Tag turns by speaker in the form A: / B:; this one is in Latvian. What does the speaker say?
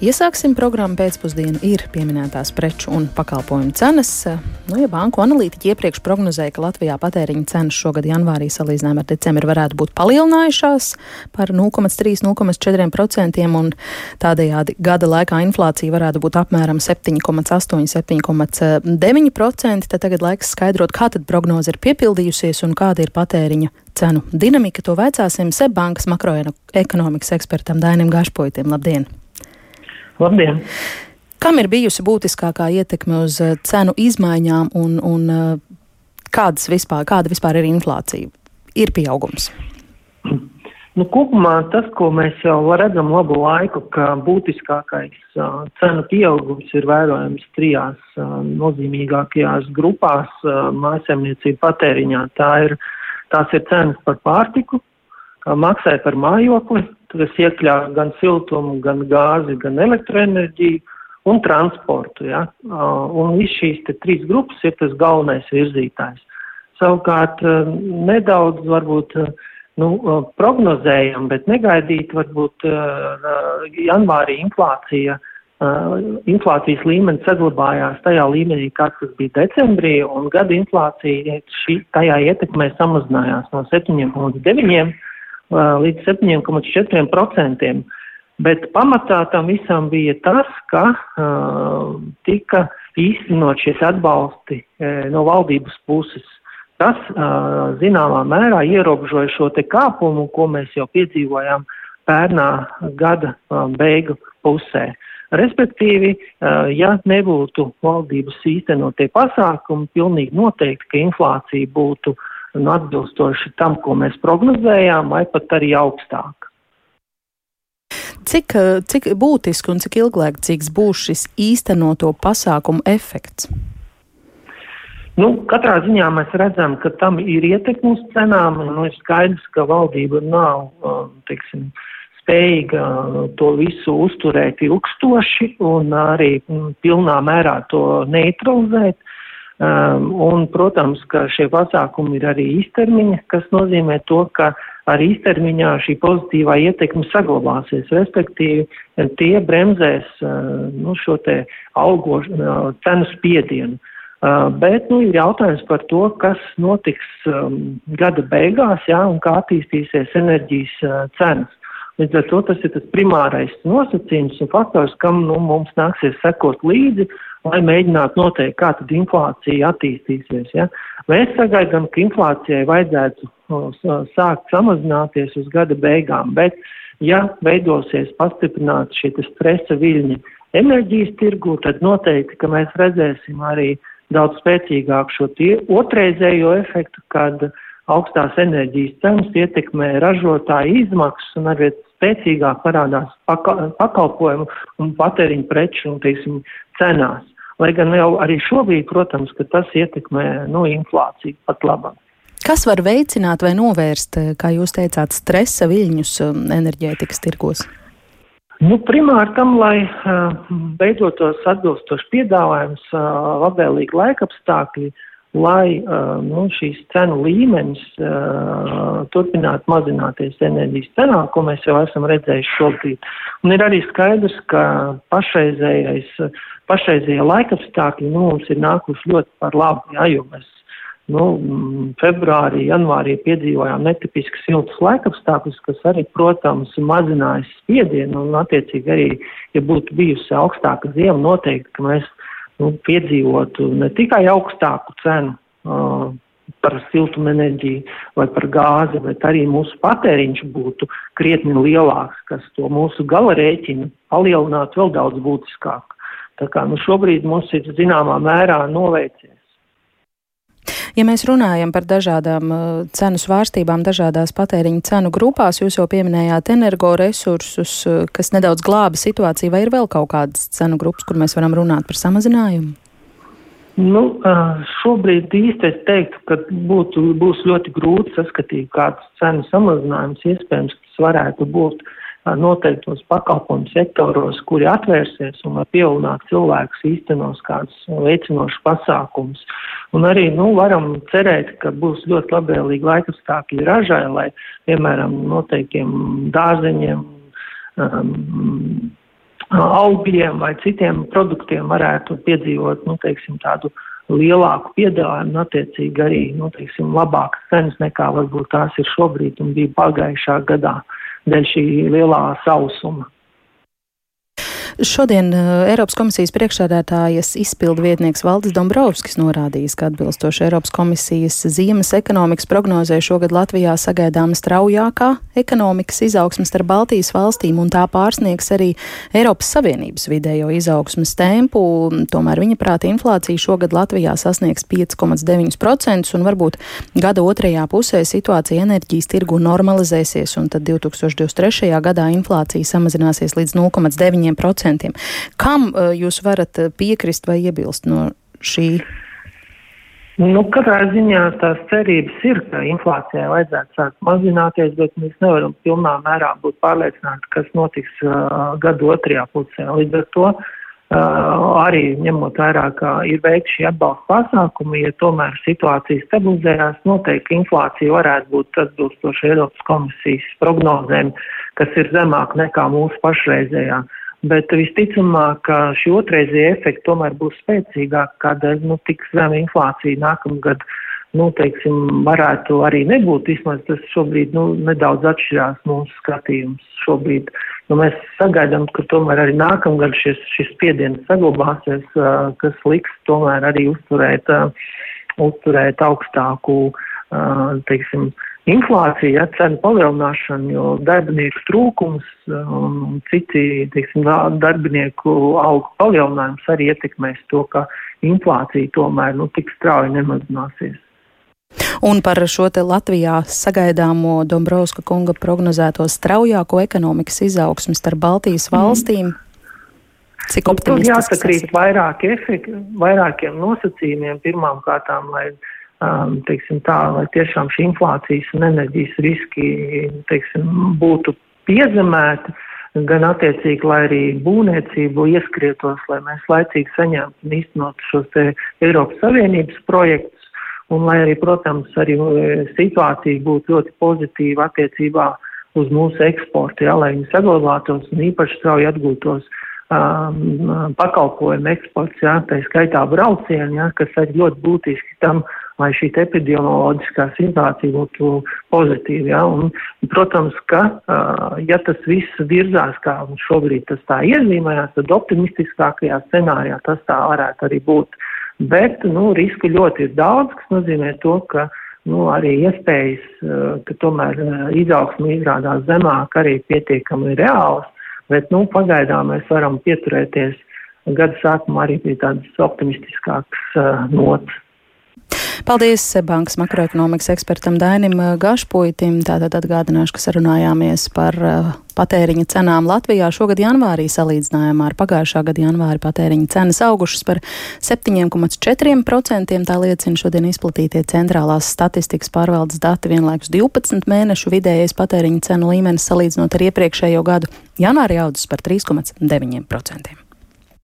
A: Iesāksim programmu pēcpusdienu ir pieminētās preču un pakalpojumu cenas. Nu, ja banku analītiķi iepriekš prognozēja, ka Latvijā patēriņa cenas šogad janvārī salīdzinājumā ar decembri varētu būt palielinājušās par 0,3-0,4% un tādējādi gada laikā inflācija varētu būt apmēram 7,8-7,9%, tad tagad laiks skaidrot, kā tad prognoze ir piepildījusies un kāda ir patēriņa cenu dinamika. To veicāsim Seibankas makroekonomikas ekspertam Dainim Gašpoitim. Labdien!
B: Labdien!
A: Kam ir bijusi būtiskākā ietekme uz eh, cenu izmaiņām un, un eh, kādas vispār, kāda vispār ir inflācija? Ir pieaugums.
B: Nu, kopumā tas, ko mēs jau redzam labu laiku, ka būtiskākais uh, cenu pieaugums ir vērojams trijās uh, nozīmīgākajās grupās uh, mājasemniecību patēriņā. Tā ir, tās ir cenas par pārtiku, uh, maksai par mājokli, Tas iekļauj gan siltumu, gan gāzi, gan elektroenerģiju un transportu. Ja? Un viss šīs trīs grupas ir tas galvenais virzītājs. Savukārt nedaudz varbūt nu, prognozējam, bet negaidīt varbūt janvārī inflācija. Inflācijas līmenis saglabājās tajā līmenī, kāds bija decembrī, un gada inflācija šī, tajā ietekmē samazinājās no 7,9 līdz 7,4%. Bet pamatā tam visam bija tas, ka uh, tika īstenot šie atbalsti uh, no valdības puses. Tas uh, zināmā mērā ierobežoja šo te kāpumu, ko mēs jau piedzīvojām pērnā gada uh, beigu pusē. Respektīvi, uh, ja nebūtu valdības īstenotie pasākumi, pilnīgi noteikti, ka inflācija būtu uh, un atbilstoši tam, ko mēs prognozējām, vai pat arī augstāk.
A: Cik, cik būtiski un cik ilglaicīgs būs šis īstenoto pasākumu efekts?
B: Nu, katrā ziņā mēs redzam, ka tam ir ietekme uz cenām. Nu, ir skaidrs, ka valdība nav um, teiksim, spējīga to visu uzturēt ilgstoši un arī mm, pilnā mērā to neutralizēt. Um, un, protams, ka šie pasākumi ir arī īstermiņa, kas nozīmē to, ka arī īstermiņā šī pozitīvā ietekme saglabāsies, respektīvi tie bremzēs uh, nu, šo te augošu uh, cenu spiedienu. Uh, bet nu, ir jautājums par to, kas notiks um, gada beigās, jā, un kā attīstīsies enerģijas uh, cenas. Līdz ar to tas ir tas primārais nosacījums un faktors, kam nu, mums nāksies sekot līdzi, uh, lai mēģinātu noteikt, kā tad inflācija attīstīsies. Ja? Mēs sagaidām, ka inflācijai vajadzētu sākt samazināties uz gada beigām, bet ja veidosies pastiprināti šie stresa viļņi enerģijas tirgu, tad noteikti, ka mēs redzēsim arī daudz spēcīgāku šo tie, otrreizējo efektu, kad augstās enerģijas cenas ietekmē ražotāju izmaksas un arvien spēcīgāk parādās pakalpojumu un patēriņu preču un, teiksim, cenās. Lai gan jau arī šobrīd, protams, ka tas ietekmē nu, inflāciju pat labāk.
A: Kas var veicināt vai novērst, kā jūs teicāt, stresa viļņus um, enerģētikas tirgos?
B: Nu, primāri tam, lai uh, beidotos atbilstoši piedāvājums, uh, labvēlīgi laikapstākļi, uh, lai nu, šīs cenu līmenis uh, turpinātu mazināties enerģijas cenā, ko mēs jau esam redzējuši šobrīd. Un ir arī skaidrs, ka pašreizējais, pašreizējie laikapstākļi nu, mums ir nākuši ļoti par labu, jā, jo mēs nu, februārī, janvārī piedzīvojām netipiski siltus laikapstākļus, kas arī, protams, mazinājas spiedienu un, attiecīgi, arī, ja būtu bijusi augstāka ziema, noteikti, ka mēs nu, piedzīvotu ne tikai augstāku cenu uh, par siltumenerģiju vai par gāzi, bet arī mūsu patēriņš būtu krietni lielāks, kas to mūsu gala rēķinu palielinātu vēl daudz būtiskāk. Tā kā nu, šobrīd mums ir zināmā mērā noveicies.
A: Ja mēs runājam par dažādām uh, cenu svārstībām, dažādās patēriņa cenu grupās, jūs jau pieminējāt energoresursus, uh, kas nedaudz glāba situāciju, vai ir vēl kaut kādas cenu grupas, kur mēs varam runāt par samazinājumu?
B: Nu, uh, šobrīd īsti es teiktu, ka būtu, būs ļoti grūti saskatīt kādus cenu samazinājumus. Iespējams, varētu būt uh, noteiktos pakalpojumu sektoros, kuri atvērsies un var pievilināt cilvēkus īstenos kādus veicinošus pasākumus. Un arī, nu, varam cerēt, ka būs ļoti labvēlīgi laikapstākļi ražai, lai, piemēram, noteikiem dārzeņiem, um, augļiem vai citiem produktiem varētu piedzīvot, nu, teiksim, tādu lielāku piedāvājumu attiecīgi arī, nu, teiksim, labākas cenas nekā varbūt tās ir šobrīd un bija pagājušā gadā dēļ šī lielā sausuma.
A: Šodien uh, Eiropas komisijas priekšsēdētājas izpildu vietnieks Valdis Dombrovskis norādījis, ka atbilstoši Eiropas komisijas ziemas ekonomikas prognozē šogad Latvijā sagaidāma straujākā ekonomikas izaugsme starp Baltijas valstīm, un tā pārsniegs arī Eiropas Savienības vidējo izaugsmes tempu. Tomēr viņa prāta inflācija šogad Latvijā sasniegs 5,9%, un varbūt gada otrajā pusē situācija enerģijas tirgu normalizēsies, un tad 2023. gadā inflācija samazināsies līdz 0,9%. Kam uh, jūs varat uh, piekrist vai iebilst no šī?
B: Nu, katrā ziņā tās cerības ir, ka inflācijai vajadzētu sākt mazināties, bet mēs nevaram pilnā mērā būt pārliecināti, kas notiks uh, gadu otrajā pusē. Līdz ar to uh, arī ņemot vērā, ka ir veikti šie atbalsta pasākumi, ja tomēr situācija stabilizējās, noteikti inflācija varētu būt atbilstoši Eiropas komisijas prognozēm, kas ir zemāk nekā mūsu pašreizējā. Uh, Bet visticamāk, ka šī otrreizie efekti tomēr būs spēcīgāk, kādēļ nu, tik zema inflācija nākamgad, nu, teiksim, varētu arī nebūt. Vismaz tas šobrīd nu, nedaudz atšķirās mūsu skatījums. Šobrīd nu, mēs sagaidām, ka tomēr arī nākamgad šis, šis spiediens saglabāsies, kas liks tomēr arī uzturēt, uzturēt augstāku, teiksim, inflācija, ja, cenu palielināšana, jo darbinieku trūkums un citi, teiksim, darbinieku algu palielinājums arī ietekmēs to, ka inflācija tomēr, nu, tik strauji nemazināsies.
A: Un par šo te Latvijā sagaidāmo Dombrovska kunga prognozēto straujāko ekonomikas izaugsmu starp Baltijas mm. valstīm. Mm. Cik optimistiski?
B: Nu, jāsakrīt vairāk efekti, vairākiem nosacījumiem. Pirmām kārtām, lai um, teiksim, tā, lai tiešām šī inflācijas un enerģijas riski teiksim, būtu piezemēti, gan attiecīgi, lai arī būvniecību ieskrietos, lai mēs laicīgi saņemtu un īstenot šos Eiropas Savienības projektus, un lai arī, protams, arī e, situācija būtu ļoti pozitīva attiecībā uz mūsu eksportu, ja, lai viņi saglabātos un īpaši strauji atgūtos um, pakalpojumu eksports, ja, tā skaitā braucieni, ja, kas arī ļoti būtiski tam, lai šī epidemioloģiskā situācija būtu pozitīva. Ja? Un, protams, ka, ja tas viss virzās, kā šobrīd tas tā iezīmējās, tad optimistiskākajā scenārijā tas tā varētu arī būt. Bet, nu, risku ļoti ir daudz, kas nozīmē to, ka, nu, arī iespējas, ka tomēr izaugsme izrādās zemāk arī pietiekami reāls, bet, nu, pagaidām mēs varam pieturēties gada sākumā arī pie tādas optimistiskākas uh, notas.
A: Paldies bankas makroekonomikas ekspertam Dainim Gašpuitim. Tātad atgādināšu, ka sarunājāmies par uh, patēriņa cenām Latvijā. Šogad janvārī salīdzinājumā ar pagājušā gada janvāri patēriņa cenas augušas par 7,4%. Tā liecina šodien izplatītie centrālās statistikas pārvaldes dati vienlaikus 12 mēnešu vidējais patēriņa cenu līmenis salīdzinot ar iepriekšējo gadu. Janvārī audzis par 3,9%.